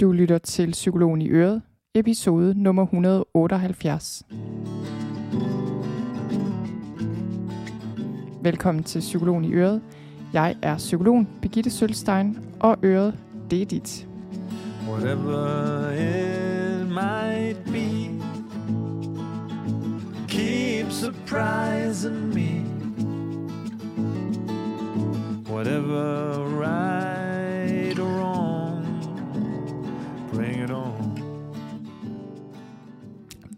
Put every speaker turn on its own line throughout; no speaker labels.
Du lytter til Psykologen i Øret, episode nummer 178. Velkommen til Psykologen i Øret. Jeg er psykologen Birgitte Sølstein, og Øret, det er dit. Whatever it might be Keep surprising me Whatever right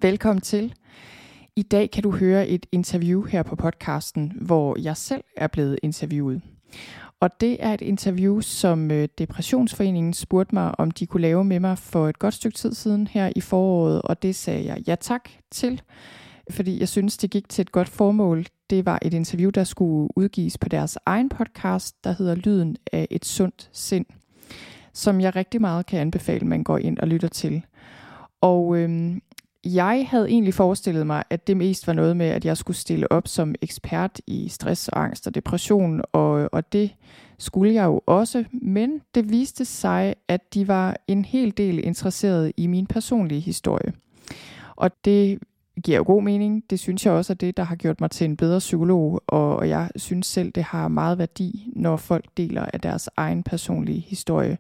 Velkommen til. I dag kan du høre et interview her på podcasten, hvor jeg selv er blevet interviewet. Og det er et interview, som øh, Depressionsforeningen spurgte mig, om de kunne lave med mig for et godt stykke tid siden her i foråret, og det sagde jeg ja tak til, fordi jeg synes, det gik til et godt formål. Det var et interview, der skulle udgives på deres egen podcast, der hedder Lyden af et sundt sind, som jeg rigtig meget kan anbefale, man går ind og lytter til. Og øhm, jeg havde egentlig forestillet mig, at det mest var noget med, at jeg skulle stille op som ekspert i stress og angst og depression, og, og det skulle jeg jo også, men det viste sig, at de var en hel del interesseret i min personlige historie. Og det giver jo god mening. Det synes jeg også er det, der har gjort mig til en bedre psykolog, og jeg synes selv, det har meget værdi, når folk deler af deres egen personlige historie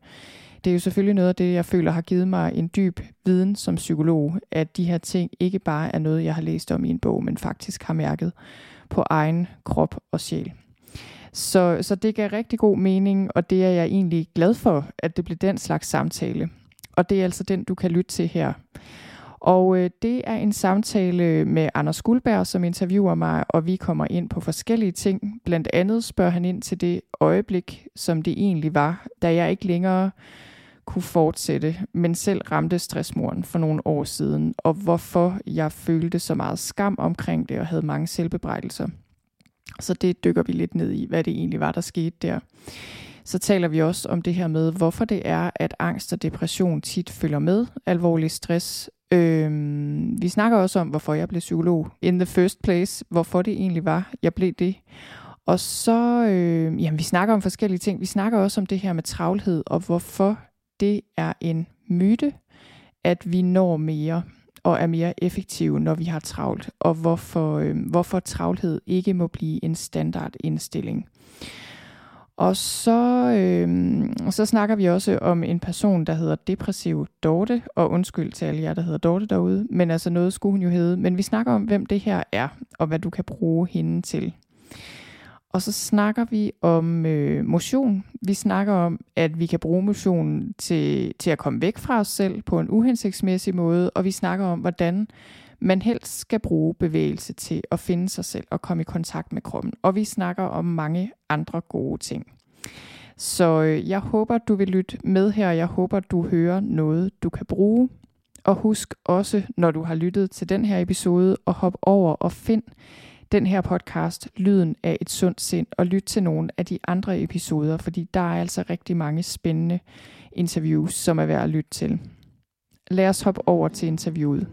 det er jo selvfølgelig noget af det, jeg føler har givet mig en dyb viden som psykolog, at de her ting ikke bare er noget, jeg har læst om i en bog, men faktisk har mærket på egen krop og sjæl. Så, så det gav rigtig god mening, og det er jeg egentlig glad for, at det blev den slags samtale. Og det er altså den, du kan lytte til her. Og øh, det er en samtale med Anders Guldberg, som interviewer mig, og vi kommer ind på forskellige ting. Blandt andet spørger han ind til det øjeblik, som det egentlig var, da jeg ikke længere kunne fortsætte, men selv ramte stressmuren for nogle år siden, og hvorfor jeg følte så meget skam omkring det og havde mange selvbebrejdelser. Så det dykker vi lidt ned i, hvad det egentlig var, der skete der. Så taler vi også om det her med, hvorfor det er, at angst og depression tit følger med alvorlig stress. Øhm, vi snakker også om, hvorfor jeg blev psykolog in the first place, hvorfor det egentlig var, jeg blev det. Og så, øh, jamen, vi snakker om forskellige ting. Vi snakker også om det her med travlhed, og hvorfor det er en myte, at vi når mere og er mere effektive, når vi har travlt, og hvorfor, øh, hvorfor travlhed ikke må blive en standardindstilling. Og så, øh, så snakker vi også om en person, der hedder Depressiv Dorte, og undskyld til alle jer, der hedder Dorte derude, men altså noget skulle hun jo hedde. Men vi snakker om, hvem det her er, og hvad du kan bruge hende til. Og så snakker vi om øh, motion. Vi snakker om, at vi kan bruge motion til, til at komme væk fra os selv på en uhensigtsmæssig måde, og vi snakker om, hvordan man helst skal bruge bevægelse til at finde sig selv og komme i kontakt med kroppen. Og vi snakker om mange andre gode ting. Så øh, jeg håber, du vil lytte med her. Jeg håber, du hører noget, du kan bruge. Og husk også, når du har lyttet til den her episode, at hoppe over og find den her podcast, Lyden af et sundt sind, og lyt til nogle af de andre episoder, fordi der er altså rigtig mange spændende interviews, som er værd at lytte til. Lad os hoppe over til interviewet.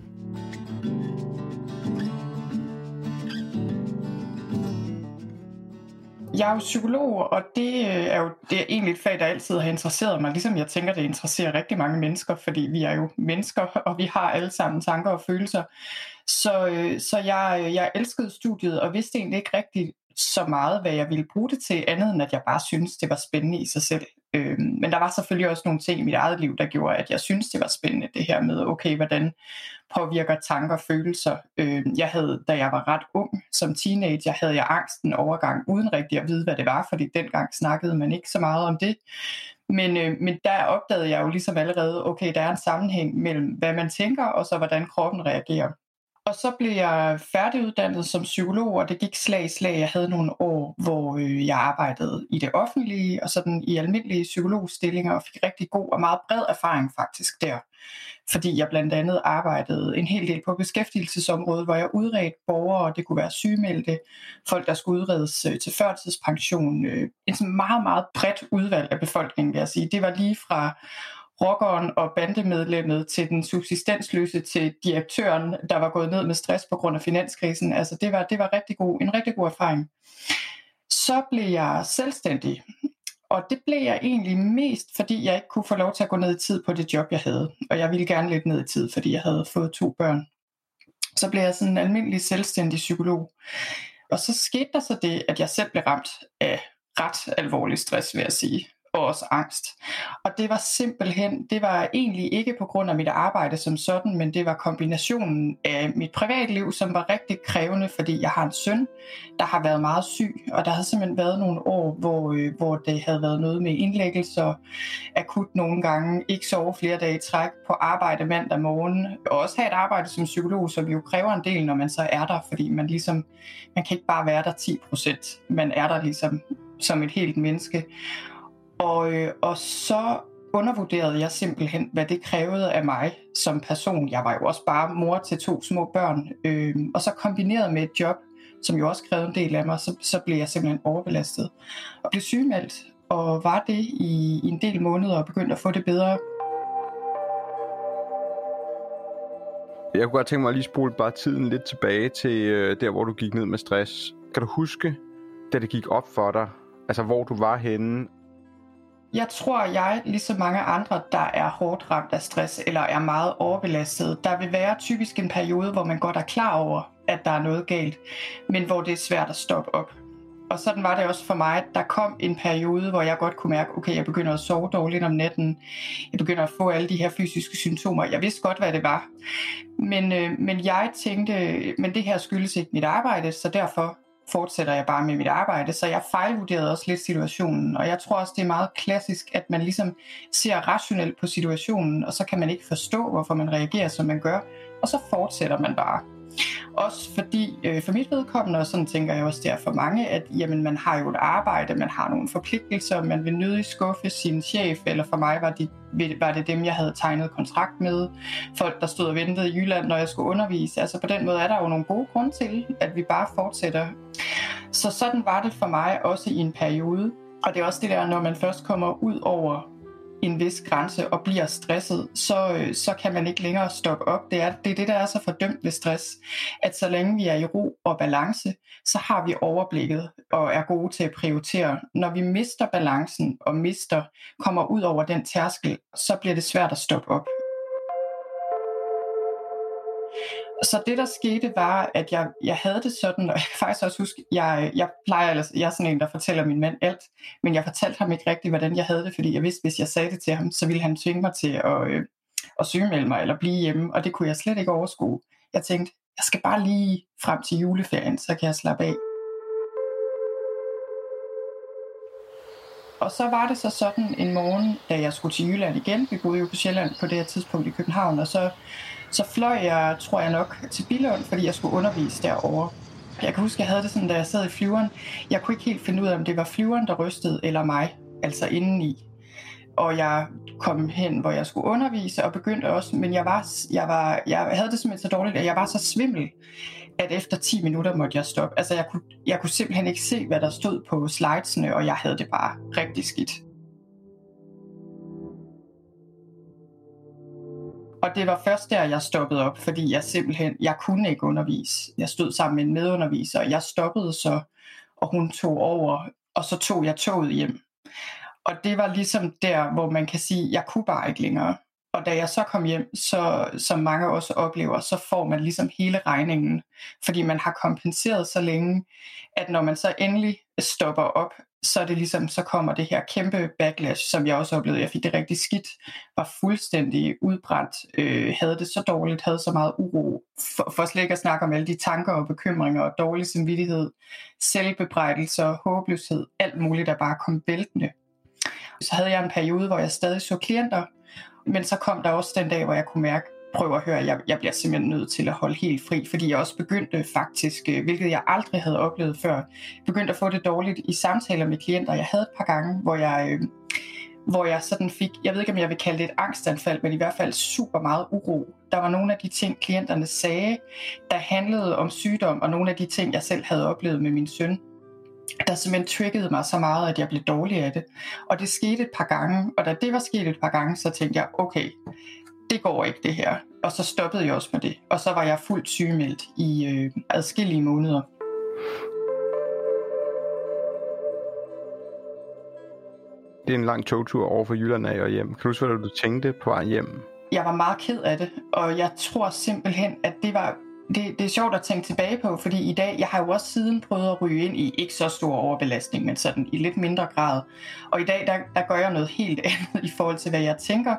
Jeg er jo psykolog, og det øh, er jo det er egentlig et fag, der altid har interesseret mig, ligesom jeg tænker, det interesserer rigtig mange mennesker, fordi vi er jo mennesker, og vi har alle sammen tanker og følelser. Så, øh, så jeg, øh, jeg elskede studiet, og vidste egentlig ikke rigtig så meget, hvad jeg ville bruge det til, andet end at jeg bare synes det var spændende i sig selv. Øh, men der var selvfølgelig også nogle ting i mit eget liv, der gjorde, at jeg synes det var spændende, det her med, okay, hvordan påvirker tanker og følelser. Øh, jeg havde, da jeg var ret ung, som teenager, havde jeg angsten overgang, uden rigtig at vide, hvad det var, fordi dengang snakkede man ikke så meget om det. Men, øh, men der opdagede jeg jo ligesom allerede, okay, der er en sammenhæng mellem, hvad man tænker, og så hvordan kroppen reagerer. Og så blev jeg færdiguddannet som psykolog, og det gik slag i slag. Jeg havde nogle år, hvor øh, jeg arbejdede i det offentlige og sådan i almindelige psykologstillinger og fik rigtig god og meget bred erfaring faktisk der. Fordi jeg blandt andet arbejdede en hel del på beskæftigelsesområdet, hvor jeg udredte borgere, det kunne være sygemeldte, folk der skulle udredes øh, til førtidspension. Øh, en sådan meget, meget bredt udvalg af befolkningen, vil jeg sige. Det var lige fra rockeren og bandemedlemmet til den subsistensløse til direktøren, der var gået ned med stress på grund af finanskrisen. Altså det var, det var rigtig god, en rigtig god erfaring. Så blev jeg selvstændig, Og det blev jeg egentlig mest, fordi jeg ikke kunne få lov til at gå ned i tid på det job, jeg havde. Og jeg ville gerne lidt ned i tid, fordi jeg havde fået to børn. Så blev jeg sådan en almindelig selvstændig psykolog. Og så skete der så det, at jeg selv blev ramt af ret alvorlig stress, vil jeg sige og også angst. Og det var simpelthen, det var egentlig ikke på grund af mit arbejde som sådan, men det var kombinationen af mit privatliv, som var rigtig krævende, fordi jeg har en søn, der har været meget syg, og der havde simpelthen været nogle år, hvor, øh, hvor det havde været noget med indlæggelser, akut nogle gange, ikke sove flere dage i træk, på arbejde mandag morgen, og også have et arbejde som psykolog, som jo kræver en del, når man så er der, fordi man ligesom, man kan ikke bare være der 10 procent, man er der ligesom som et helt menneske. Og, øh, og så undervurderede jeg simpelthen, hvad det krævede af mig som person. Jeg var jo også bare mor til to små børn. Øh, og så kombineret med et job, som jo også krævede en del af mig, så, så blev jeg simpelthen overbelastet. Og blev sygemeldt, og var det i, i en del måneder og begyndte at få det bedre.
Jeg kunne godt tænke mig at lige spole bare tiden lidt tilbage til øh, der, hvor du gik ned med stress. Kan du huske, da det gik op for dig, altså hvor du var henne,
jeg tror, jeg, ligesom mange andre, der er hårdt ramt af stress eller er meget overbelastet, der vil være typisk en periode, hvor man godt er klar over, at der er noget galt, men hvor det er svært at stoppe op. Og sådan var det også for mig. Der kom en periode, hvor jeg godt kunne mærke, okay, jeg begynder at sove dårligt om natten. Jeg begynder at få alle de her fysiske symptomer. Jeg vidste godt, hvad det var. Men, øh, men jeg tænkte, men det her skyldes ikke mit arbejde, så derfor fortsætter jeg bare med mit arbejde. Så jeg fejlvurderede også lidt situationen, og jeg tror også, det er meget klassisk, at man ligesom ser rationelt på situationen, og så kan man ikke forstå, hvorfor man reagerer, som man gør, og så fortsætter man bare. Også fordi, øh, for mit vedkommende, og sådan tænker jeg også der for mange, at jamen, man har jo et arbejde, man har nogle forpligtelser, man vil nødig skuffe sin chef, eller for mig var det, var det dem, jeg havde tegnet kontrakt med, folk, der stod og ventede i Jylland, når jeg skulle undervise. Altså på den måde er der jo nogle gode grunde til, at vi bare fortsætter. Så sådan var det for mig også i en periode. Og det er også det der, når man først kommer ud over en vis grænse og bliver stresset, så, øh, så kan man ikke længere stoppe op. Det er, det er det, der er så fordømt ved stress, at så længe vi er i ro og balance, så har vi overblikket og er gode til at prioritere. Når vi mister balancen og mister, kommer ud over den tærskel, så bliver det svært at stoppe op. Så det der skete var, at jeg, jeg havde det sådan, og jeg kan faktisk også huske, jeg, jeg plejer ellers, jeg er sådan en, der fortæller min mand alt, men jeg fortalte ham ikke rigtigt, hvordan jeg havde det, fordi jeg vidste, hvis jeg sagde det til ham, så ville han tvinge mig til at, øh, at sygemelde mig eller blive hjemme, og det kunne jeg slet ikke overskue. Jeg tænkte, jeg skal bare lige frem til juleferien, så kan jeg slappe af. Og så var det så sådan en morgen, da jeg skulle til Jylland igen. Vi boede jo på Sjælland på det her tidspunkt i København, og så så fløj jeg, tror jeg nok, til Billund, fordi jeg skulle undervise derovre. Jeg kan huske, jeg havde det sådan, da jeg sad i flyveren. Jeg kunne ikke helt finde ud af, om det var flyveren, der rystede, eller mig, altså indeni. Og jeg kom hen, hvor jeg skulle undervise, og begyndte også, men jeg, var, jeg, var, jeg havde det simpelthen så dårligt, at jeg var så svimmel, at efter 10 minutter måtte jeg stoppe. Altså jeg kunne, jeg kunne simpelthen ikke se, hvad der stod på slidesene, og jeg havde det bare rigtig skidt. Og det var først der, jeg stoppede op, fordi jeg simpelthen, jeg kunne ikke undervise. Jeg stod sammen med en medunderviser, og jeg stoppede så, og hun tog over, og så tog jeg toget hjem. Og det var ligesom der, hvor man kan sige, jeg kunne bare ikke længere. Og da jeg så kom hjem, så som mange også oplever, så får man ligesom hele regningen, fordi man har kompenseret så længe, at når man så endelig stopper op, så er det ligesom, så kommer det her kæmpe backlash, som jeg også oplevede. Jeg fik det rigtig skidt, var fuldstændig udbrændt, øh, havde det så dårligt, havde så meget uro, for, for slet ikke at snakke om alle de tanker og bekymringer og dårlig samvittighed, selvbebrejdelser, håbløshed, alt muligt, der bare kom væltende. Så havde jeg en periode, hvor jeg stadig så klienter, men så kom der også den dag, hvor jeg kunne mærke, prøv at høre, jeg, jeg bliver simpelthen nødt til at holde helt fri, fordi jeg også begyndte faktisk, øh, hvilket jeg aldrig havde oplevet før, begyndte at få det dårligt i samtaler med klienter. Jeg havde et par gange, hvor jeg, øh, hvor jeg sådan fik, jeg ved ikke om jeg vil kalde det et angstanfald, men i hvert fald super meget uro. Der var nogle af de ting, klienterne sagde, der handlede om sygdom, og nogle af de ting, jeg selv havde oplevet med min søn, der simpelthen triggede mig så meget, at jeg blev dårlig af det. Og det skete et par gange, og da det var sket et par gange, så tænkte jeg, okay, det går ikke det her. Og så stoppede jeg også med det. Og så var jeg fuldt sygemeldt i øh, adskillige måneder.
det er en lang togtur over for Jylland af og hjem. Kan du huske, hvad du tænkte på vej hjem?
Jeg var meget ked af det, og jeg tror simpelthen, at det var det, det er sjovt at tænke tilbage på, fordi i dag, jeg har jo også siden prøvet at ryge ind i ikke så stor overbelastning, men sådan i lidt mindre grad. Og i dag, der, der gør jeg noget helt andet i forhold til, hvad jeg tænker,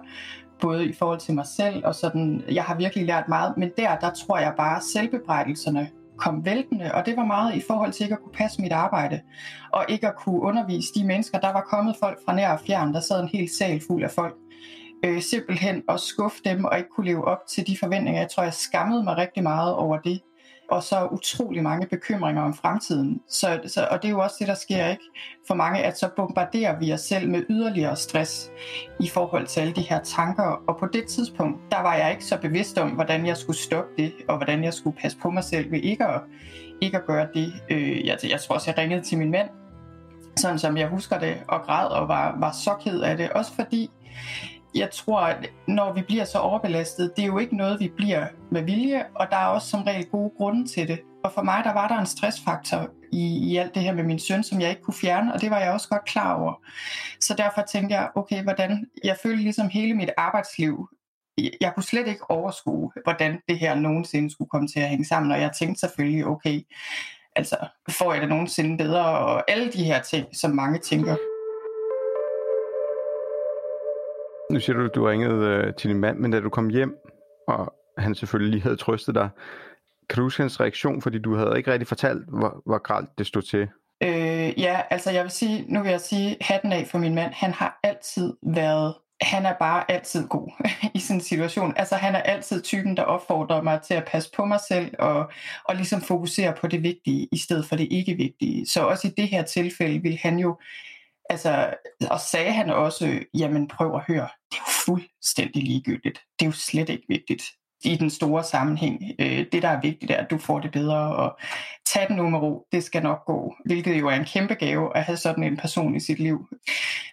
både i forhold til mig selv og sådan, jeg har virkelig lært meget, men der, der tror jeg bare, at selvbebrejdelserne kom væltende, og det var meget i forhold til ikke at kunne passe mit arbejde, og ikke at kunne undervise de mennesker. Der var kommet folk fra nær og fjern, der sad en hel sal fuld af folk, øh, simpelthen at skuffe dem og ikke kunne leve op til de forventninger. Jeg tror, jeg skammede mig rigtig meget over det. Og så utrolig mange bekymringer om fremtiden. Så, så, og det er jo også det, der sker ikke for mange, at så bombarderer vi os selv med yderligere stress i forhold til alle de her tanker. Og på det tidspunkt, der var jeg ikke så bevidst om, hvordan jeg skulle stoppe det, og hvordan jeg skulle passe på mig selv ved ikke at, ikke at gøre det. Øh, jeg, jeg tror også, jeg ringede til min mand, sådan som jeg husker det, og græd og var, var så ked af det. Også fordi jeg tror, at når vi bliver så overbelastet, det er jo ikke noget, vi bliver med vilje, og der er også som regel gode grunde til det. Og for mig, der var der en stressfaktor i, i alt det her med min søn, som jeg ikke kunne fjerne, og det var jeg også godt klar over. Så derfor tænkte jeg, okay, hvordan, jeg følte ligesom hele mit arbejdsliv, jeg kunne slet ikke overskue, hvordan det her nogensinde skulle komme til at hænge sammen, og jeg tænkte selvfølgelig, okay, altså, får jeg det nogensinde bedre, og alle de her ting, som mange tænker.
Nu siger du, at du ringede øh, til din mand, men da du kom hjem, og han selvfølgelig lige havde trøstet dig, kan du huske hans reaktion, fordi du havde ikke rigtig fortalt, hvor, hvor gralt det stod til?
Øh, ja, altså jeg vil sige, nu vil jeg sige hatten af for min mand. Han har altid været, han er bare altid god i sin situation. Altså han er altid typen, der opfordrer mig til at passe på mig selv og, og ligesom fokusere på det vigtige i stedet for det ikke vigtige. Så også i det her tilfælde vil han jo Altså, og sagde han også, jamen prøv at høre, det er jo fuldstændig ligegyldigt. Det er jo slet ikke vigtigt i den store sammenhæng. Øh, det, der er vigtigt, er, at du får det bedre, og tag den nummer det skal nok gå. Hvilket jo er en kæmpe gave at have sådan en person i sit liv.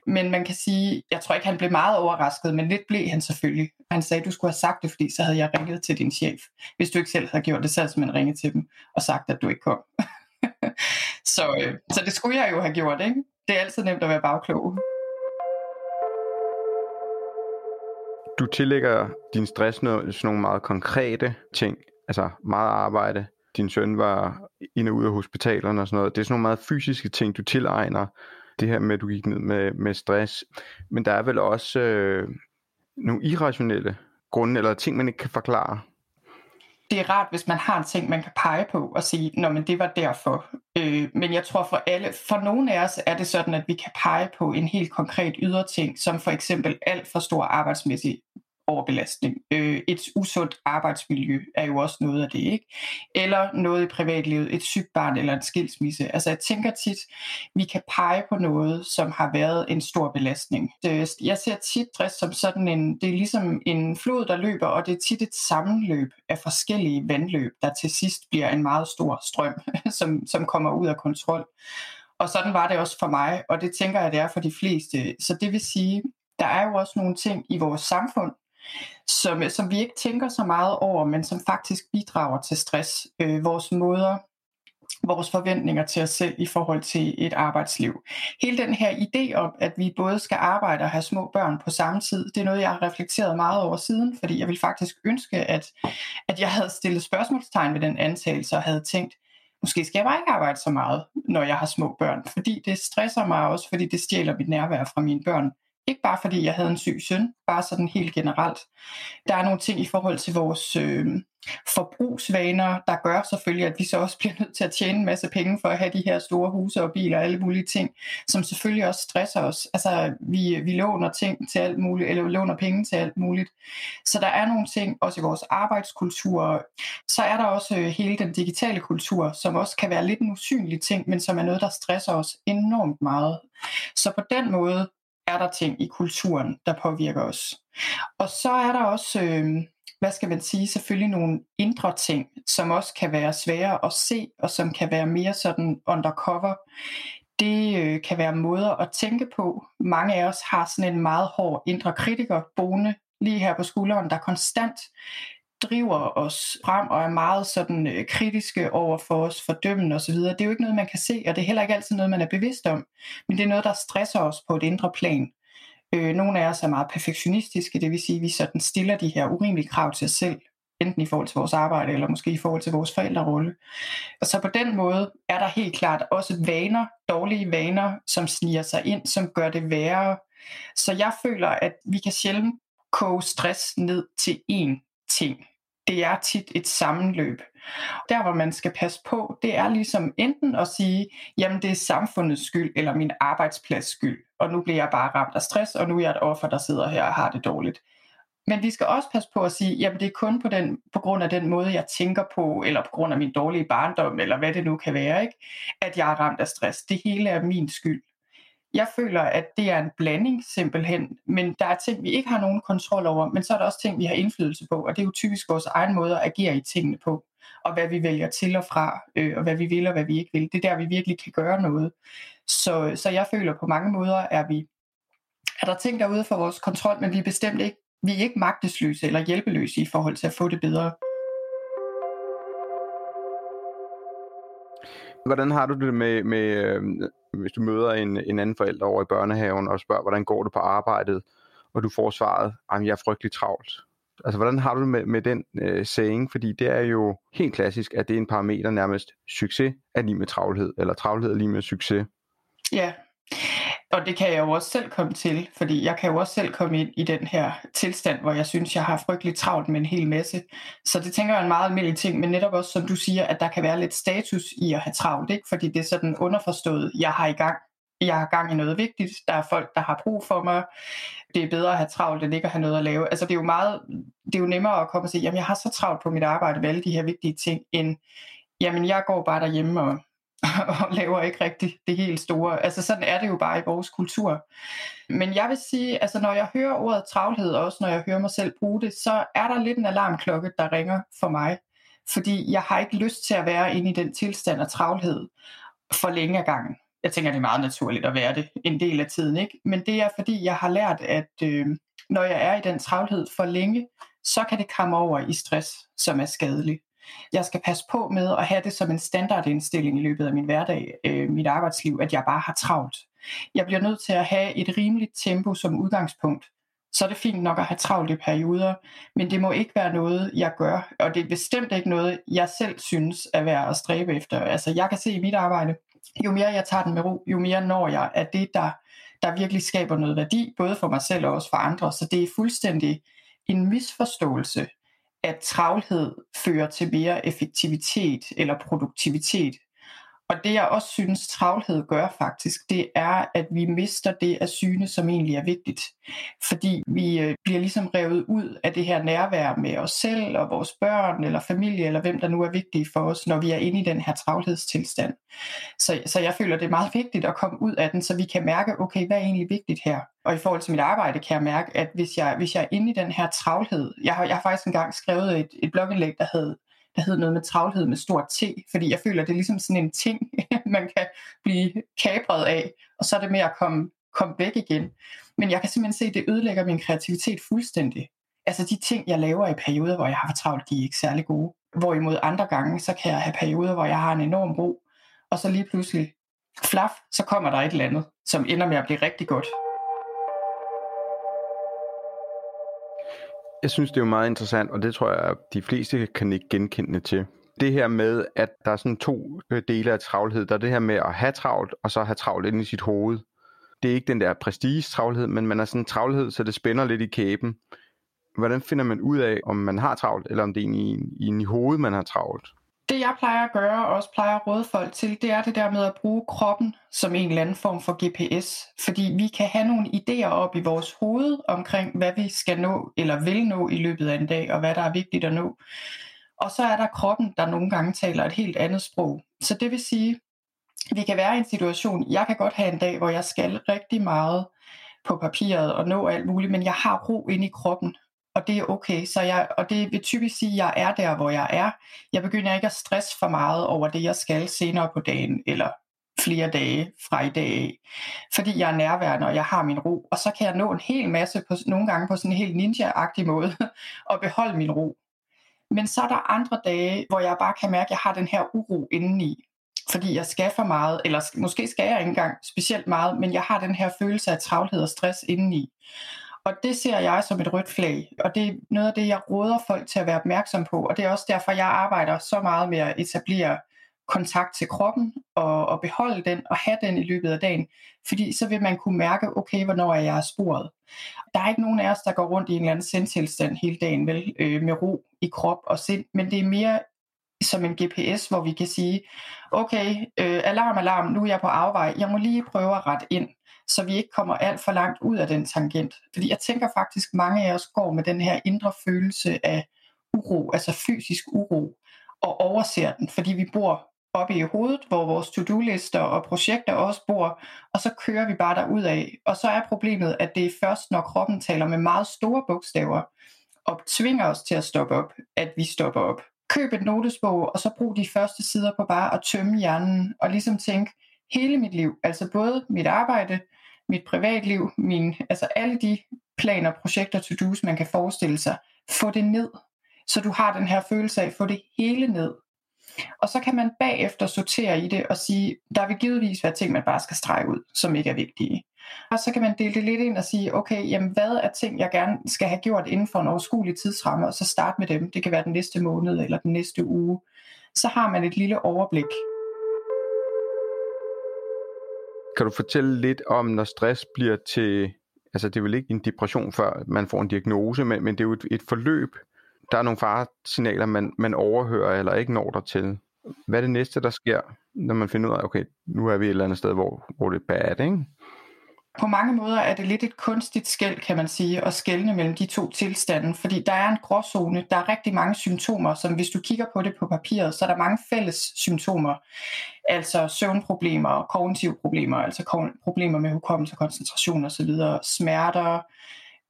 Men man kan sige, jeg tror ikke, han blev meget overrasket, men lidt blev han selvfølgelig. Han sagde, du skulle have sagt det, fordi så havde jeg ringet til din chef. Hvis du ikke selv havde gjort det, så havde man ringet til dem og sagt, at du ikke kom. så, øh, så det skulle jeg jo have gjort, ikke? Det er altid nemt at være bagklog.
Du tillægger din stress noget, sådan nogle meget konkrete ting, altså meget arbejde. Din søn var ind og ud af hospitalerne og sådan noget. Det er sådan nogle meget fysiske ting, du tilegner. Det her med, at du gik ned med, med stress. Men der er vel også øh, nogle irrationelle grunde, eller ting, man ikke kan forklare
det er rart, hvis man har en ting, man kan pege på og sige, Nå, men det var derfor. Øh, men jeg tror for alle, for nogle af os er det sådan, at vi kan pege på en helt konkret ydre ting, som for eksempel alt for stor arbejdsmæssig overbelastning. Øh, et usundt arbejdsmiljø er jo også noget af det, ikke? Eller noget i privatlivet, et sygt barn eller en skilsmisse. Altså jeg tænker tit, vi kan pege på noget, som har været en stor belastning. Øh, jeg ser tit stress som sådan en, det er ligesom en flod, der løber, og det er tit et sammenløb af forskellige vandløb, der til sidst bliver en meget stor strøm, som, som kommer ud af kontrol. Og sådan var det også for mig, og det tænker jeg, det er for de fleste. Så det vil sige, der er jo også nogle ting i vores samfund, som, som vi ikke tænker så meget over, men som faktisk bidrager til stress. Øh, vores måder, vores forventninger til os selv i forhold til et arbejdsliv. Hele den her idé om, at vi både skal arbejde og have små børn på samme tid, det er noget, jeg har reflekteret meget over siden, fordi jeg vil faktisk ønske, at, at jeg havde stillet spørgsmålstegn ved den antagelse og havde tænkt, måske skal jeg bare ikke arbejde så meget, når jeg har små børn, fordi det stresser mig også, fordi det stjæler mit nærvær fra mine børn. Ikke bare fordi jeg havde en syg søn, bare sådan helt generelt. Der er nogle ting i forhold til vores øh, forbrugsvaner, der gør selvfølgelig, at vi så også bliver nødt til at tjene en masse penge for at have de her store huse og biler og alle mulige ting, som selvfølgelig også stresser os. Altså, vi, vi låner ting til alt muligt, eller låner penge til alt muligt. Så der er nogle ting, også i vores arbejdskultur. Så er der også øh, hele den digitale kultur, som også kan være lidt en usynlig ting, men som er noget, der stresser os enormt meget. Så på den måde er der ting i kulturen, der påvirker os. Og så er der også, øh, hvad skal man sige, selvfølgelig nogle indre ting, som også kan være svære at se, og som kan være mere sådan undercover. Det øh, kan være måder at tænke på. Mange af os har sådan en meget hård indre kritiker boende lige her på skulderen, der konstant driver os frem og er meget sådan øh, kritiske over for os, fordømmende osv., det er jo ikke noget, man kan se, og det er heller ikke altid noget, man er bevidst om, men det er noget, der stresser os på et indre plan. Øh, nogle af os er meget perfektionistiske, det vil sige, at vi sådan stiller de her urimelige krav til os selv, enten i forhold til vores arbejde, eller måske i forhold til vores forældrerolle. Og så på den måde er der helt klart også vaner, dårlige vaner, som sniger sig ind, som gør det værre. Så jeg føler, at vi kan sjældent koge stress ned til én ting. Det er tit et sammenløb. Der, hvor man skal passe på, det er ligesom enten at sige, jamen det er samfundets skyld, eller min arbejdsplads skyld, og nu bliver jeg bare ramt af stress, og nu er jeg et offer, der sidder her og har det dårligt. Men vi skal også passe på at sige, jamen det er kun på, den, på grund af den måde, jeg tænker på, eller på grund af min dårlige barndom, eller hvad det nu kan være, ikke? at jeg er ramt af stress. Det hele er min skyld. Jeg føler, at det er en blanding simpelthen, men der er ting, vi ikke har nogen kontrol over, men så er der også ting, vi har indflydelse på, og det er jo typisk vores egen måde at agere i tingene på, og hvad vi vælger til og fra, øh, og hvad vi vil og hvad vi ikke vil. Det er der, vi virkelig kan gøre noget. Så, så jeg føler på mange måder, er vi er der ting derude for vores kontrol, men vi er bestemt ikke, vi er ikke magtesløse eller hjælpeløse i forhold til at få det bedre.
Hvordan har du det med, med øh, hvis du møder en, en anden forælder over i børnehaven og spørger, hvordan går det på arbejdet, og du får svaret, at jeg er frygtelig travlt. Altså, hvordan har du det med, med den øh, saying? Fordi det er jo helt klassisk, at det er en parameter nærmest, succes er lige med travlhed, eller travlhed er lige med succes.
Ja, og det kan jeg jo også selv komme til, fordi jeg kan jo også selv komme ind i den her tilstand, hvor jeg synes, jeg har frygtelig travlt med en hel masse. Så det tænker jeg er en meget almindelig ting, men netop også, som du siger, at der kan være lidt status i at have travlt, ikke? fordi det er sådan underforstået, jeg har i gang. Jeg har gang i noget vigtigt, der er folk, der har brug for mig, det er bedre at have travlt, end ikke at have noget at lave. Altså det er jo meget, det er jo nemmere at komme og sige, jamen jeg har så travlt på mit arbejde med alle de her vigtige ting, end jamen jeg går bare derhjemme og og laver ikke rigtig det helt store. Altså sådan er det jo bare i vores kultur. Men jeg vil sige, altså når jeg hører ordet travlhed, også når jeg hører mig selv bruge det, så er der lidt en alarmklokke, der ringer for mig. Fordi jeg har ikke lyst til at være inde i den tilstand af travlhed for længe ad gangen. Jeg tænker, det er meget naturligt at være det en del af tiden. ikke. Men det er fordi, jeg har lært, at øh, når jeg er i den travlhed for længe, så kan det komme over i stress, som er skadelig. Jeg skal passe på med at have det som en standardindstilling i løbet af min hverdag, øh, mit arbejdsliv, at jeg bare har travlt. Jeg bliver nødt til at have et rimeligt tempo som udgangspunkt. Så er det fint nok at have travlt i perioder, men det må ikke være noget, jeg gør, og det er bestemt ikke noget, jeg selv synes er værd at stræbe efter. Altså jeg kan se i mit arbejde, jo mere jeg tager den med ro, jo mere når jeg at det, der, der virkelig skaber noget værdi, både for mig selv og også for andre. Så det er fuldstændig en misforståelse at travlhed fører til mere effektivitet eller produktivitet. Og det jeg også synes travlhed gør faktisk, det er, at vi mister det af syne, som egentlig er vigtigt. Fordi vi øh, bliver ligesom revet ud af det her nærvær med os selv og vores børn eller familie eller hvem der nu er vigtige for os, når vi er inde i den her travlhedstilstand. Så, så jeg føler, det er meget vigtigt at komme ud af den, så vi kan mærke, okay, hvad er egentlig vigtigt her? Og i forhold til mit arbejde kan jeg mærke, at hvis jeg, hvis jeg er inde i den her travlhed, jeg har, jeg har faktisk engang skrevet et, et blogindlæg, der hed der hed noget med travlhed med stort T, fordi jeg føler, det er ligesom sådan en ting, man kan blive kapret af, og så er det med at komme, komme væk igen. Men jeg kan simpelthen se, at det ødelægger min kreativitet fuldstændig. Altså de ting, jeg laver i perioder, hvor jeg har travlt, de er ikke særlig gode. Hvorimod andre gange, så kan jeg have perioder, hvor jeg har en enorm ro, og så lige pludselig, flaf, så kommer der et eller andet, som ender med at blive rigtig godt.
Jeg synes, det er meget interessant, og det tror jeg, at de fleste kan ikke genkende til. Det her med, at der er sådan to øh, dele af travlhed. Der er det her med at have travlt, og så have travlt inde i sit hoved. Det er ikke den der prestige-travlhed, men man er sådan en travlhed, så det spænder lidt i kæben. Hvordan finder man ud af, om man har travlt, eller om det er i, i, i hovedet, man har travlt?
Det jeg plejer at gøre, og også plejer at råde folk til, det er det der med at bruge kroppen som en eller anden form for GPS. Fordi vi kan have nogle idéer op i vores hoved omkring, hvad vi skal nå eller vil nå i løbet af en dag, og hvad der er vigtigt at nå. Og så er der kroppen, der nogle gange taler et helt andet sprog. Så det vil sige, vi kan være i en situation, jeg kan godt have en dag, hvor jeg skal rigtig meget på papiret og nå alt muligt, men jeg har ro inde i kroppen og det er okay. Så jeg, og det vil typisk sige, at jeg er der, hvor jeg er. Jeg begynder ikke at stresse for meget over det, jeg skal senere på dagen, eller flere dage fra i dag Fordi jeg er nærværende, og jeg har min ro. Og så kan jeg nå en hel masse, på, nogle gange på sådan en helt ninja-agtig måde, og beholde min ro. Men så er der andre dage, hvor jeg bare kan mærke, at jeg har den her uro indeni. Fordi jeg skal for meget, eller måske skal jeg ikke engang specielt meget, men jeg har den her følelse af travlhed og stress indeni. Og det ser jeg som et rødt flag, og det er noget af det, jeg råder folk til at være opmærksom på, og det er også derfor, jeg arbejder så meget med at etablere kontakt til kroppen og, og beholde den og have den i løbet af dagen, fordi så vil man kunne mærke, okay, hvornår er jeg sporet. Der er ikke nogen af os, der går rundt i en eller anden sindtilstand hele dagen, vel, øh, med ro i krop og sind, men det er mere som en GPS, hvor vi kan sige, okay, øh, alarm, alarm, nu er jeg på afvej, jeg må lige prøve at rette ind, så vi ikke kommer alt for langt ud af den tangent. Fordi jeg tænker faktisk, mange af os går med den her indre følelse af uro, altså fysisk uro, og overser den, fordi vi bor oppe i hovedet, hvor vores to-do-lister og projekter også bor, og så kører vi bare derud af. Og så er problemet, at det er først, når kroppen taler med meget store bogstaver, og tvinger os til at stoppe op, at vi stopper op. Køb et notesbog, og så brug de første sider på bare at tømme hjernen, og ligesom tænke, hele mit liv, altså både mit arbejde, mit privatliv, min, altså alle de planer, projekter, to-dos, man kan forestille sig, få det ned, så du har den her følelse af at få det hele ned. Og så kan man bagefter sortere i det og sige, der vil givetvis være ting, man bare skal strege ud, som ikke er vigtige. Og så kan man dele det lidt ind og sige, okay, jamen hvad er ting, jeg gerne skal have gjort inden for en overskuelig tidsramme, og så starte med dem. Det kan være den næste måned eller den næste uge. Så har man et lille overblik.
Kan du fortælle lidt om, når stress bliver til, altså det er vel ikke en depression, før man får en diagnose, men, men det er jo et, et forløb. Der er nogle faresignaler, man, man overhører eller ikke når der til. Hvad er det næste, der sker, når man finder ud af, okay, nu er vi et eller andet sted, hvor, hvor det er bad, ikke?
På mange måder er det lidt et kunstigt skæld, kan man sige, at skælne mellem de to tilstande, fordi der er en gråzone, der er rigtig mange symptomer, som hvis du kigger på det på papiret, så er der mange fælles symptomer, altså søvnproblemer, kognitive problemer, altså problemer med hukommelse, koncentration osv., smerter,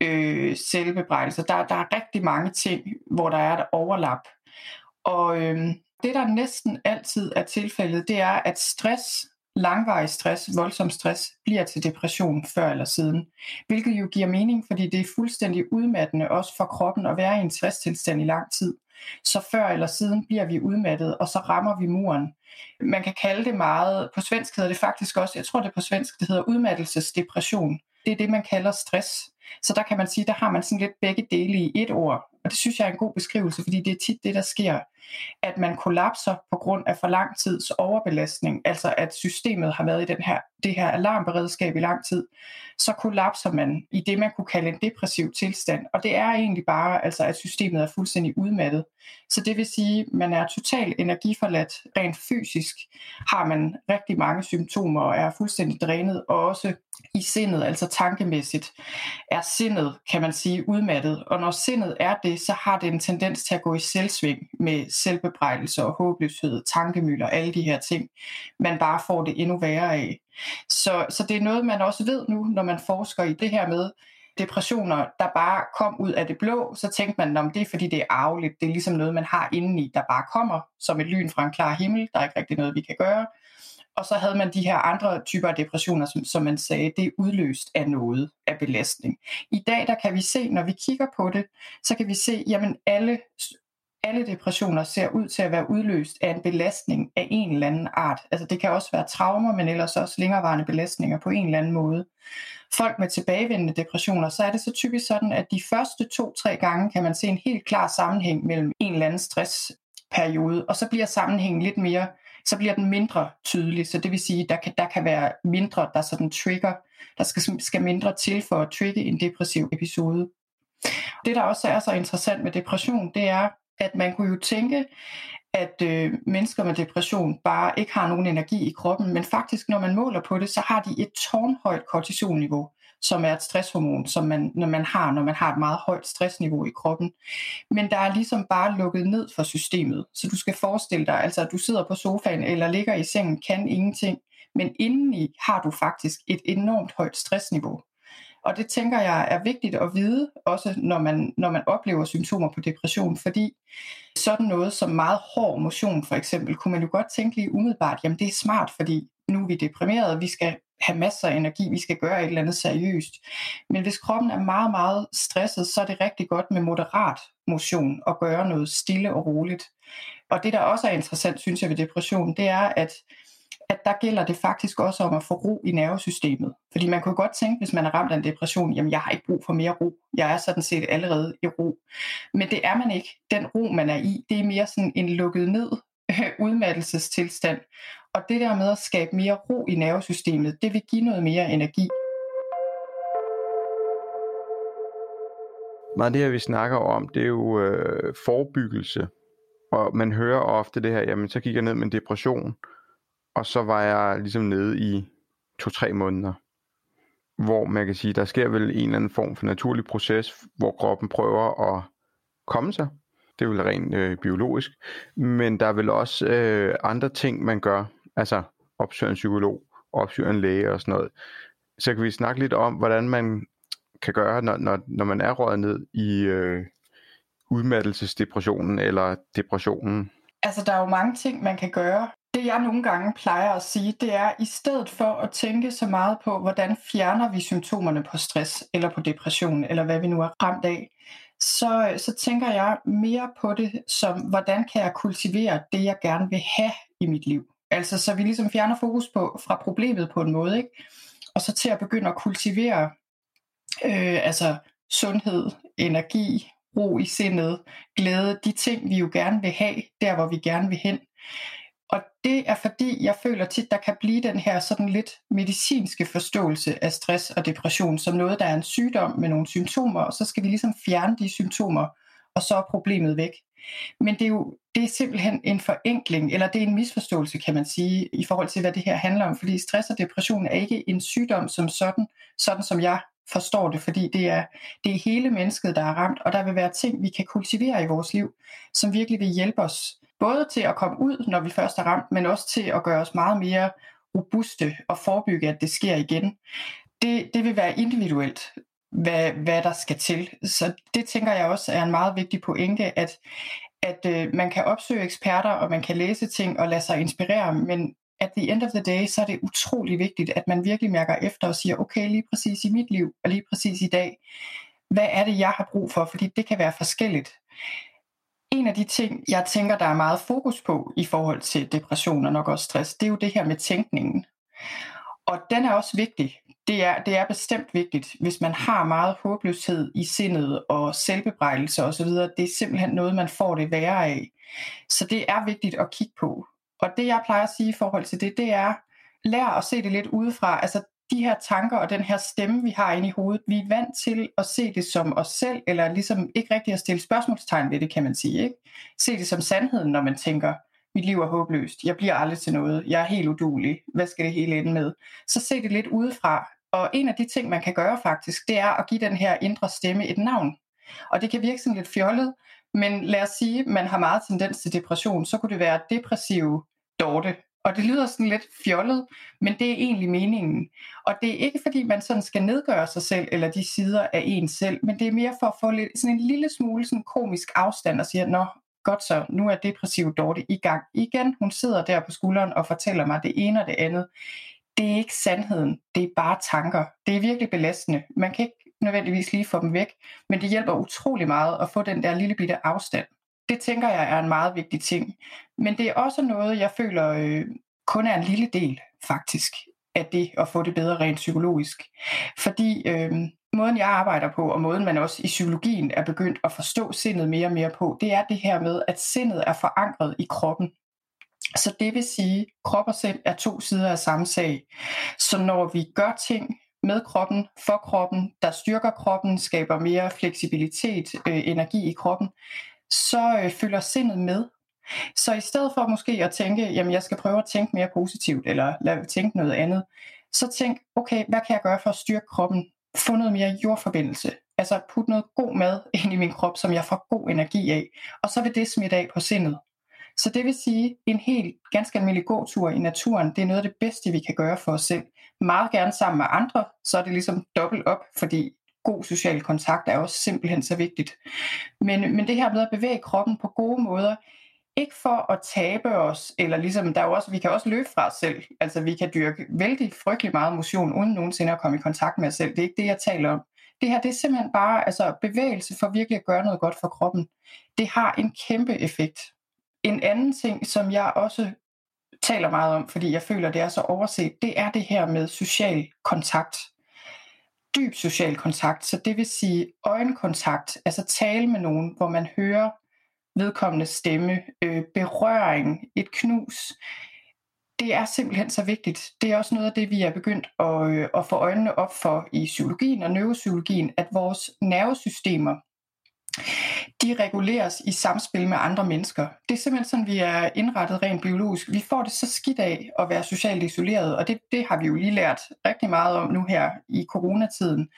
øh, selvbebrejdelser. Der, der er rigtig mange ting, hvor der er et overlap. Og øh, det, der næsten altid er tilfældet, det er, at stress langvarig stress, voldsom stress, bliver til depression før eller siden. Hvilket jo giver mening, fordi det er fuldstændig udmattende også for kroppen at være i en stresstilstand i lang tid. Så før eller siden bliver vi udmattet, og så rammer vi muren. Man kan kalde det meget, på svensk hedder det faktisk også, jeg tror det på svensk, det hedder udmattelsesdepression. Det er det, man kalder stress. Så der kan man sige, der har man sådan lidt begge dele i et ord. Og det synes jeg er en god beskrivelse, fordi det er tit det, der sker, at man kollapser på grund af for lang tids overbelastning, altså at systemet har været i den her, det her alarmberedskab i lang tid, så kollapser man i det, man kunne kalde en depressiv tilstand. Og det er egentlig bare, altså, at systemet er fuldstændig udmattet. Så det vil sige, at man er totalt energiforladt. Rent fysisk har man rigtig mange symptomer og er fuldstændig drænet, og også i sindet, altså tankemæssigt, er sindet, kan man sige, udmattet. Og når sindet er det, så har det en tendens til at gå i selvsving med selvbebrejdelse og håbløshed, tankemøller, alle de her ting. Man bare får det endnu værre af. Så, så det er noget, man også ved nu, når man forsker i det her med, depressioner, der bare kom ud af det blå, så tænkte man, om det er fordi det er arveligt, det er ligesom noget, man har indeni, der bare kommer som et lyn fra en klar himmel, der er ikke rigtig noget, vi kan gøre. Og så havde man de her andre typer af depressioner, som, som man sagde, det er udløst af noget, af belastning. I dag, der kan vi se, når vi kigger på det, så kan vi se, jamen alle, alle depressioner ser ud til at være udløst af en belastning af en eller anden art. Altså det kan også være traumer, men ellers også længerevarende belastninger på en eller anden måde. Folk med tilbagevendende depressioner, så er det så typisk sådan, at de første to-tre gange kan man se en helt klar sammenhæng mellem en eller anden stressperiode, og så bliver sammenhængen lidt mere så bliver den mindre tydelig. Så det vil sige, der kan, der kan være mindre, der sådan trigger, der skal, skal mindre til for at trigge en depressiv episode. Det, der også er så interessant med depression, det er, at man kunne jo tænke, at øh, mennesker med depression bare ikke har nogen energi i kroppen, men faktisk, når man måler på det, så har de et tårnhøjt kortisolniveau som er et stresshormon, som man, når man har, når man har et meget højt stressniveau i kroppen. Men der er ligesom bare lukket ned for systemet. Så du skal forestille dig, altså at du sidder på sofaen eller ligger i sengen, kan ingenting, men indeni har du faktisk et enormt højt stressniveau. Og det tænker jeg er vigtigt at vide, også når man, når man oplever symptomer på depression, fordi sådan noget som meget hård motion for eksempel, kunne man jo godt tænke lige umiddelbart, jamen det er smart, fordi nu er vi deprimerede, vi skal have masser af energi, vi skal gøre et eller andet seriøst. Men hvis kroppen er meget, meget stresset, så er det rigtig godt med moderat motion og gøre noget stille og roligt. Og det, der også er interessant, synes jeg ved depression, det er, at at der gælder det faktisk også om at få ro i nervesystemet. Fordi man kunne godt tænke, hvis man er ramt af en depression, jamen jeg har ikke brug for mere ro. Jeg er sådan set allerede i ro. Men det er man ikke. Den ro, man er i, det er mere sådan en lukket ned udmattelsestilstand. Og det der med at skabe mere ro i nervesystemet, det vil give noget mere energi.
Meget af det her, vi snakker om, det er jo øh, forebyggelse. Og man hører ofte det her, jamen så gik jeg ned med en depression, og så var jeg ligesom nede i to-tre måneder. Hvor man kan sige, der sker vel en eller anden form for naturlig proces, hvor kroppen prøver at komme sig. Det er vel rent øh, biologisk. Men der er vel også øh, andre ting, man gør. Altså opsøger en psykolog, opsøger en læge og sådan noget. Så kan vi snakke lidt om, hvordan man kan gøre, når, når, når man er røget ned i øh, udmattelsesdepressionen eller depressionen.
Altså, der er jo mange ting, man kan gøre. Det jeg nogle gange plejer at sige, det er, i stedet for at tænke så meget på, hvordan fjerner vi symptomerne på stress eller på depression, eller hvad vi nu er ramt af, så, så tænker jeg mere på det som, hvordan kan jeg kultivere det, jeg gerne vil have i mit liv. Altså så vi ligesom fjerner fokus på, fra problemet på en måde, ikke? og så til at begynde at kultivere øh, altså sundhed, energi, ro i sindet, glæde, de ting vi jo gerne vil have, der hvor vi gerne vil hen. Og det er fordi, jeg føler tit, der kan blive den her sådan lidt medicinske forståelse af stress og depression som noget, der er en sygdom med nogle symptomer, og så skal vi ligesom fjerne de symptomer, og så er problemet væk. Men det er jo det er simpelthen en forenkling, eller det er en misforståelse, kan man sige, i forhold til, hvad det her handler om. Fordi stress og depression er ikke en sygdom som sådan, sådan som jeg forstår det, fordi det er, det er hele mennesket, der er ramt, og der vil være ting, vi kan kultivere i vores liv, som virkelig vil hjælpe os både til at komme ud, når vi først er ramt, men også til at gøre os meget mere robuste og forebygge, at det sker igen. Det, det vil være individuelt, hvad, hvad der skal til. Så det tænker jeg også er en meget vigtig pointe, at, at øh, man kan opsøge eksperter, og man kan læse ting og lade sig inspirere, men at the end of the day, så er det utrolig vigtigt, at man virkelig mærker efter og siger, okay, lige præcis i mit liv, og lige præcis i dag, hvad er det, jeg har brug for? Fordi det kan være forskelligt en af de ting, jeg tænker, der er meget fokus på i forhold til depression og nok også stress, det er jo det her med tænkningen. Og den er også vigtig. Det er, det er bestemt vigtigt, hvis man har meget håbløshed i sindet og selvbebrejdelse osv. Det er simpelthen noget, man får det værre af. Så det er vigtigt at kigge på. Og det jeg plejer at sige i forhold til det, det er, lær at se det lidt udefra. Altså de her tanker og den her stemme, vi har inde i hovedet, vi er vant til at se det som os selv, eller ligesom ikke rigtig at stille spørgsmålstegn ved det, kan man sige. Ikke? Se det som sandheden, når man tænker, mit liv er håbløst, jeg bliver aldrig til noget, jeg er helt udulig, hvad skal det hele ende med? Så se det lidt udefra. Og en af de ting, man kan gøre faktisk, det er at give den her indre stemme et navn. Og det kan virke sådan lidt fjollet, men lad os sige, at man har meget tendens til depression, så kunne det være depressive Dorte, og det lyder sådan lidt fjollet, men det er egentlig meningen. Og det er ikke fordi, man sådan skal nedgøre sig selv, eller de sider af en selv, men det er mere for at få lidt, sådan en lille smule sådan komisk afstand og sige, nå, godt så, nu er depressiv Dorte i gang igen. Hun sidder der på skulderen og fortæller mig det ene og det andet. Det er ikke sandheden, det er bare tanker. Det er virkelig belastende. Man kan ikke nødvendigvis lige få dem væk, men det hjælper utrolig meget at få den der lille bitte afstand. Det tænker jeg er en meget vigtig ting. Men det er også noget, jeg føler øh, kun er en lille del, faktisk, af det at få det bedre rent psykologisk. Fordi øh, måden, jeg arbejder på, og måden, man også i psykologien er begyndt at forstå sindet mere og mere på, det er det her med, at sindet er forankret i kroppen. Så det vil sige, at krop og sind er to sider af samme sag. Så når vi gør ting med kroppen, for kroppen, der styrker kroppen, skaber mere fleksibilitet, øh, energi i kroppen, så øh, følger sindet med. Så i stedet for måske at tænke, jamen jeg skal prøve at tænke mere positivt, eller lad, tænke noget andet, så tænk, okay, hvad kan jeg gøre for at styrke kroppen? Få noget mere jordforbindelse. Altså putte noget god mad ind i min krop, som jeg får god energi af. Og så vil det smitte af på sindet. Så det vil sige, en helt ganske almindelig gåtur i naturen, det er noget af det bedste, vi kan gøre for os selv. Meget gerne sammen med andre, så er det ligesom dobbelt op, fordi god social kontakt er også simpelthen så vigtigt. Men, men det her med at bevæge kroppen på gode måder, ikke for at tabe os, eller ligesom, der er også, vi kan også løbe fra os selv. Altså, vi kan dyrke vældig frygtelig meget motion, uden nogensinde at komme i kontakt med os selv. Det er ikke det, jeg taler om. Det her, det er simpelthen bare altså, bevægelse for virkelig at gøre noget godt for kroppen. Det har en kæmpe effekt. En anden ting, som jeg også taler meget om, fordi jeg føler, det er så overset, det er det her med social kontakt. Dyb social kontakt, så det vil sige øjenkontakt, altså tale med nogen, hvor man hører vedkommende stemme, øh, berøring, et knus. Det er simpelthen så vigtigt. Det er også noget af det, vi er begyndt at, øh, at få øjnene op for i psykologien og neuropsykologien, at vores nervesystemer, de reguleres i samspil med andre mennesker. Det er simpelthen sådan, vi er indrettet rent biologisk. Vi får det så skidt af at være socialt isoleret, og det, det har vi jo lige lært rigtig meget om nu her i coronatiden,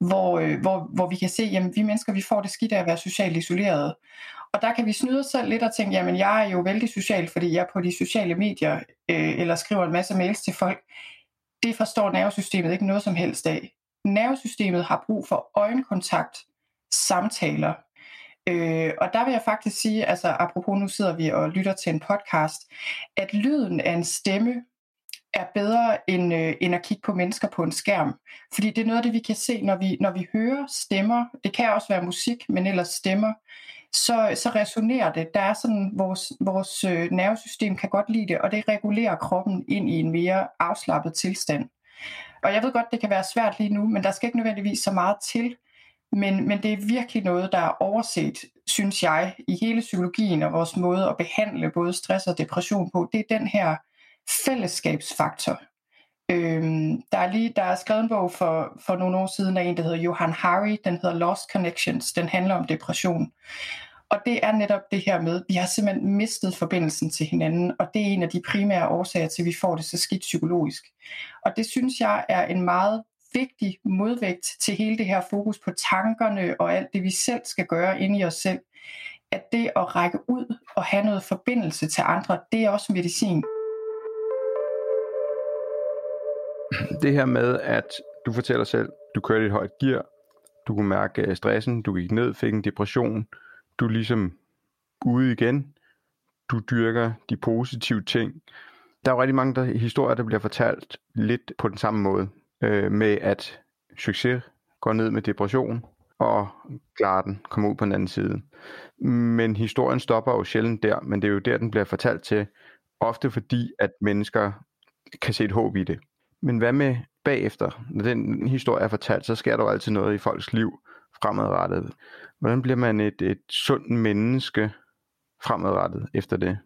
hvor, øh, hvor, hvor vi kan se, at vi mennesker vi får det skidt af at være socialt isoleret. Og der kan vi snyde os selv lidt og tænke, jamen jeg er jo vældig social, fordi jeg er på de sociale medier, øh, eller skriver en masse mails til folk. Det forstår nervesystemet ikke noget som helst af. Nervesystemet har brug for øjenkontakt, samtaler. Øh, og der vil jeg faktisk sige, altså apropos nu sidder vi og lytter til en podcast, at lyden af en stemme er bedre end, øh, end at kigge på mennesker på en skærm. Fordi det er noget af det, vi kan se, når vi, når vi hører stemmer. Det kan også være musik, men ellers stemmer så, så resonerer det. Der er sådan, vores, vores øh, nervesystem kan godt lide det, og det regulerer kroppen ind i en mere afslappet tilstand. Og jeg ved godt, det kan være svært lige nu, men der skal ikke nødvendigvis så meget til. Men, men det er virkelig noget, der er overset, synes jeg, i hele psykologien og vores måde at behandle både stress og depression på. Det er den her fællesskabsfaktor. Øhm, der, er lige, der er skrevet en bog for, for nogle år siden af en, der hedder Johan Hari. Den hedder Lost Connections. Den handler om depression. Og det er netop det her med, vi har simpelthen mistet forbindelsen til hinanden, og det er en af de primære årsager til, at vi får det så skidt psykologisk. Og det synes jeg er en meget vigtig modvægt til hele det her fokus på tankerne og alt det, vi selv skal gøre inde i os selv. At det at række ud og have noget forbindelse til andre, det er også medicin.
Det her med, at du fortæller selv, du kørte i et højt gear, du kunne mærke øh, stressen, du gik ned, fik en depression, du er ligesom ude igen, du dyrker de positive ting. Der er jo rigtig mange der, historier, der bliver fortalt lidt på den samme måde, øh, med at succes går ned med depression, og klarer den, kommer ud på den anden side. Men historien stopper jo sjældent der, men det er jo der, den bliver fortalt til, ofte fordi, at mennesker kan se et håb i det. Men hvad med bagefter? Når den historie er fortalt, så sker der jo altid noget i folks liv fremadrettet. Hvordan bliver man et, et sundt menneske fremadrettet efter det?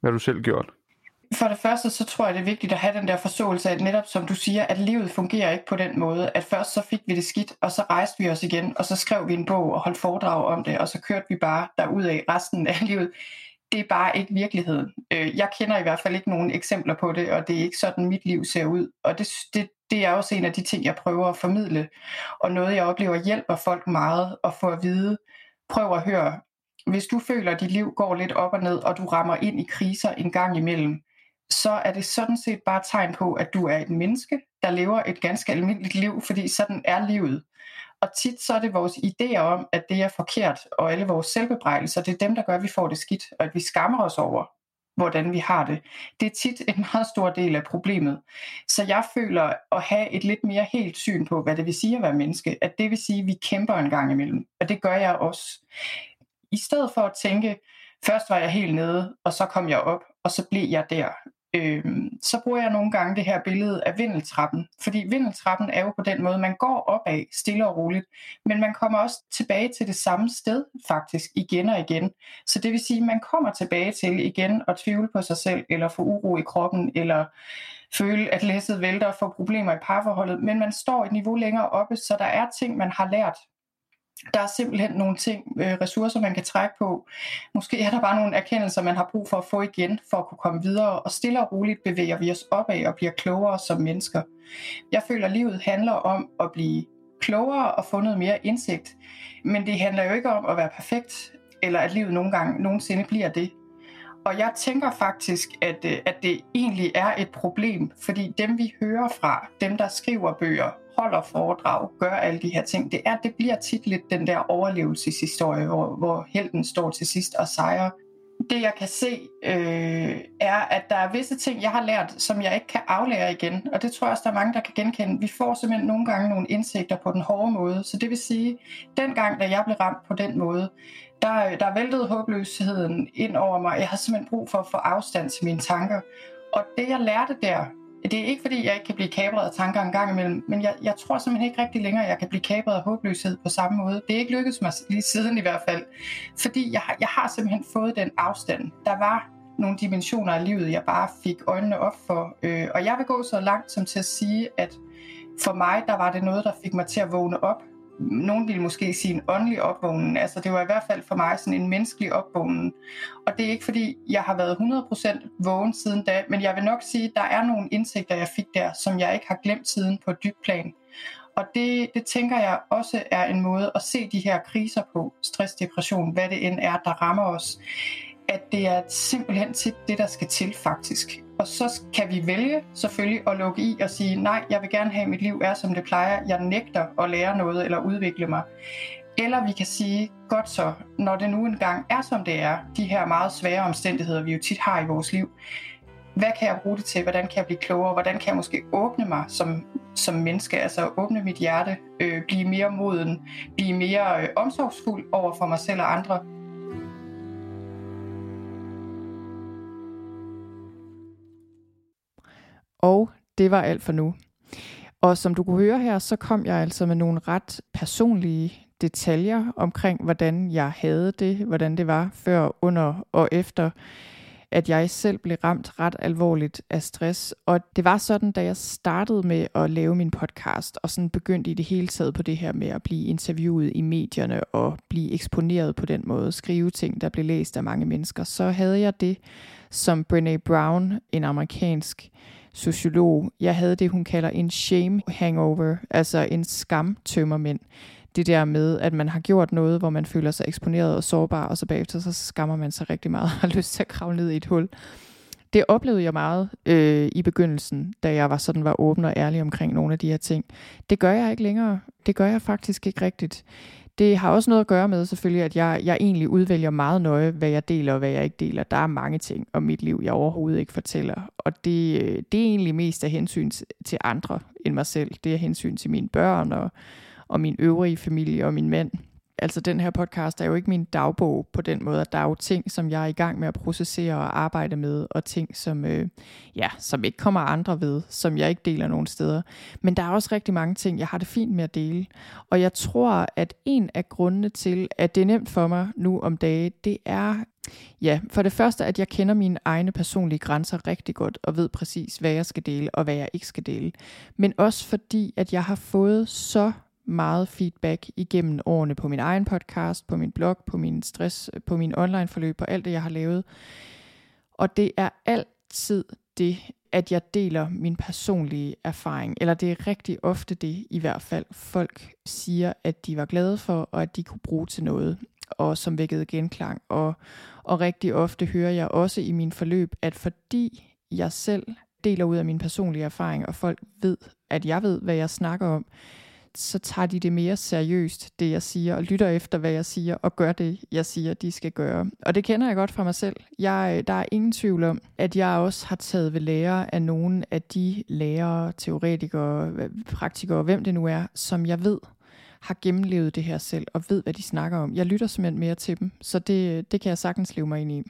Hvad har du selv gjort?
For det første, så tror jeg, det er vigtigt at have den der forståelse af, netop som du siger, at livet fungerer ikke på den måde, at først så fik vi det skidt, og så rejste vi os igen, og så skrev vi en bog og holdt foredrag om det, og så kørte vi bare derud af resten af livet det er bare ikke virkeligheden. Øh, jeg kender i hvert fald ikke nogen eksempler på det, og det er ikke sådan, mit liv ser ud. Og det, det, det er også en af de ting, jeg prøver at formidle, og noget, jeg oplever hjælper folk meget at få at vide. Prøv at høre, hvis du føler, at dit liv går lidt op og ned, og du rammer ind i kriser en gang imellem, så er det sådan set bare et tegn på, at du er et menneske, der lever et ganske almindeligt liv, fordi sådan er livet. Og tit så er det vores idéer om, at det er forkert, og alle vores selvbebrejdelser, det er dem, der gør, at vi får det skidt, og at vi skammer os over, hvordan vi har det. Det er tit en meget stor del af problemet. Så jeg føler at have et lidt mere helt syn på, hvad det vil sige at være menneske, at det vil sige, at vi kæmper en gang imellem, og det gør jeg også. I stedet for at tænke, først var jeg helt nede, og så kom jeg op, og så blev jeg der øh, så bruger jeg nogle gange det her billede af vindeltrappen. Fordi vindeltrappen er jo på den måde, man går opad stille og roligt, men man kommer også tilbage til det samme sted faktisk igen og igen. Så det vil sige, at man kommer tilbage til igen at tvivle på sig selv, eller få uro i kroppen, eller føle, at læsset vælter og få problemer i parforholdet, men man står et niveau længere oppe, så der er ting, man har lært der er simpelthen nogle ting, øh, ressourcer, man kan trække på. Måske er der bare nogle erkendelser, man har brug for at få igen, for at kunne komme videre, og stille og roligt bevæger vi os opad og bliver klogere som mennesker. Jeg føler, at livet handler om at blive klogere og få noget mere indsigt, men det handler jo ikke om at være perfekt, eller at livet nogle gange nogensinde bliver det. Og jeg tænker faktisk, at, øh, at det egentlig er et problem, fordi dem vi hører fra, dem der skriver bøger, holder foredrag, gør alle de her ting, det er, det bliver tit lidt den der overlevelseshistorie, hvor, hvor helten står til sidst og sejrer.
det jeg kan se, øh, er, at der er visse ting, jeg har lært, som jeg ikke kan aflære igen. Og det tror jeg også, der er mange, der kan genkende. Vi får simpelthen nogle gange nogle indsigter på den hårde måde. Så det vil sige, den gang, da jeg blev ramt på den måde, der, der væltede håbløsheden ind over mig. Jeg har simpelthen brug for at få afstand til mine tanker. Og det jeg lærte der, det er ikke fordi, jeg ikke kan blive kabret af tanker en gang imellem, men jeg, jeg tror simpelthen ikke rigtig længere, at jeg kan blive kabret af håbløshed på samme måde. Det er ikke lykkedes mig lige siden i hvert fald, fordi jeg, jeg har simpelthen fået den afstand. Der var nogle dimensioner af livet, jeg bare fik øjnene op for. Øh, og jeg vil gå så langt som til at sige, at for mig, der var det noget, der fik mig til at vågne op nogen vil måske sige en åndelig opvågning. Altså det var i hvert fald for mig sådan en menneskelig opvågning. Og det er ikke fordi, jeg har været 100% vågen siden da, men jeg vil nok sige, at der er nogle indsigter, jeg fik der, som jeg ikke har glemt siden på et dybt plan. Og det, det tænker jeg også er en måde at se de her kriser på, stress, depression, hvad det end er, der rammer os, at det er simpelthen til det, der skal til faktisk. Og så kan vi vælge selvfølgelig at lukke i og sige, nej, jeg vil gerne have, at mit liv er, som det plejer. Jeg nægter at lære noget eller udvikle mig. Eller vi kan sige, godt så, når det nu engang er, som det er, de her meget svære omstændigheder, vi jo tit har i vores liv, hvad kan jeg bruge det til? Hvordan kan jeg blive klogere? Hvordan kan jeg måske åbne mig som, som menneske? Altså åbne mit hjerte, øh, blive mere moden, blive mere øh, omsorgsfuld over for mig selv og andre,
Og det var alt for nu. Og som du kunne høre her, så kom jeg altså med nogle ret personlige detaljer omkring, hvordan jeg havde det, hvordan det var før, under og efter, at jeg selv blev ramt ret alvorligt af stress. Og det var sådan, da jeg startede med at lave min podcast, og sådan begyndte i det hele taget på det her med at blive interviewet i medierne og blive eksponeret på den måde, skrive ting, der blev læst af mange mennesker, så havde jeg det, som Brene Brown, en amerikansk sociolog. Jeg havde det, hun kalder en shame hangover, altså en skam tømmermænd. Det der med, at man har gjort noget, hvor man føler sig eksponeret og sårbar, og så bagefter så skammer man sig rigtig meget og har lyst til at kravle ned i et hul. Det oplevede jeg meget øh, i begyndelsen, da jeg var sådan var åben og ærlig omkring nogle af de her ting. Det gør jeg ikke længere. Det gør jeg faktisk ikke rigtigt. Det har også noget at gøre med selvfølgelig, at jeg, jeg egentlig udvælger meget nøje, hvad jeg deler og hvad jeg ikke deler. Der er mange ting om mit liv, jeg overhovedet ikke fortæller. Og det, øh, det er egentlig mest af hensyn til andre end mig selv. Det er hensyn til mine børn og, og min øvrige familie og min mand altså den her podcast er jo ikke min dagbog på den måde, at der er jo ting, som jeg er i gang med at processere og arbejde med, og ting, som, øh, ja, som ikke kommer andre ved, som jeg ikke deler nogen steder. Men der er også rigtig mange ting, jeg har det fint med at dele. Og jeg tror, at en af grundene til, at det er nemt for mig nu om dage, det er, ja, for det første, at jeg kender mine egne personlige grænser rigtig godt, og ved præcis, hvad jeg skal dele, og hvad jeg ikke skal dele. Men også fordi, at jeg har fået så meget feedback igennem årene på min egen podcast, på min blog, på min stress, på min online forløb, på alt det, jeg har lavet. Og det er altid det, at jeg deler min personlige erfaring, eller det er rigtig ofte det i hvert fald, folk siger, at de var glade for, og at de kunne bruge til noget, og som vækkede genklang. Og, og rigtig ofte hører jeg også i min forløb, at fordi jeg selv deler ud af min personlige erfaring, og folk ved, at jeg ved, hvad jeg snakker om, så tager de det mere seriøst, det jeg siger, og lytter efter, hvad jeg siger, og gør det, jeg siger, de skal gøre. Og det kender jeg godt fra mig selv. Jeg, øh, der er ingen tvivl om, at jeg også har taget ved lære af nogle af de lærere, teoretikere, praktikere, hvem det nu er, som jeg ved har gennemlevet det her selv, og ved, hvad de snakker om. Jeg lytter simpelthen mere til dem, så det, øh, det kan jeg sagtens leve mig ind i.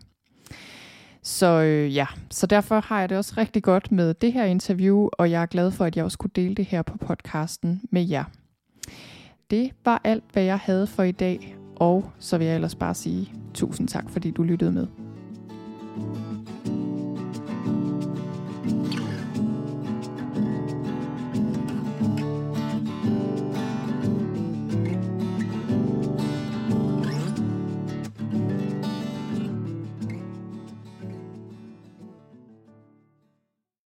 Så øh, ja, så derfor har jeg det også rigtig godt med det her interview, og jeg er glad for, at jeg også kunne dele det her på podcasten med jer. Det var alt, hvad jeg havde for i dag, og så vil jeg ellers bare sige tusind tak, fordi du lyttede med.